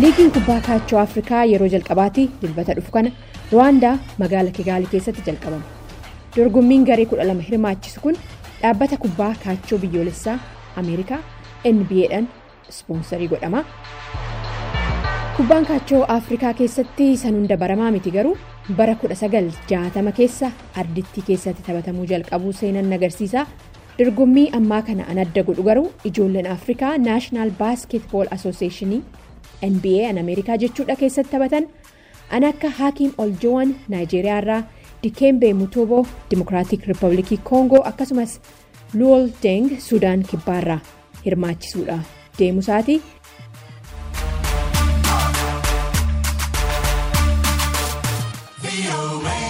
liigiin kubbaa kaachoo afrikaa yeroo jalqabaatti dilbata dhufu kana ruwaandaa magaala kigaalii keessatti jalqabama. Dorgommiin garee kudha lama hirmaachisu kun dhaabbata kubbaa kaachoo biyyoolessaa ameerikaa nba'n ispoonsarii godhama kubbaan kaachoo afrikaa keessatti san hunda baramaa miti garuu bara 1960 keessa ardittii keessatti taphatamuu jalqabuu seenan agarsiisa dorgommii ammaa kana an adda godhu garuu ijoolleen afrikaa naashinaal baaskeetbool asooseeshinii. nba an ameerikaa jechuudha keessatti taphatan an akka haakiim oljowan naayijeeriyaa irraa dikembe mutooboo dimokiraatik riippaabilikii koongoo akkasumas luwol deng suudaan kibbaarraa hirmaachisuudha deemusaati. ቪኦኤ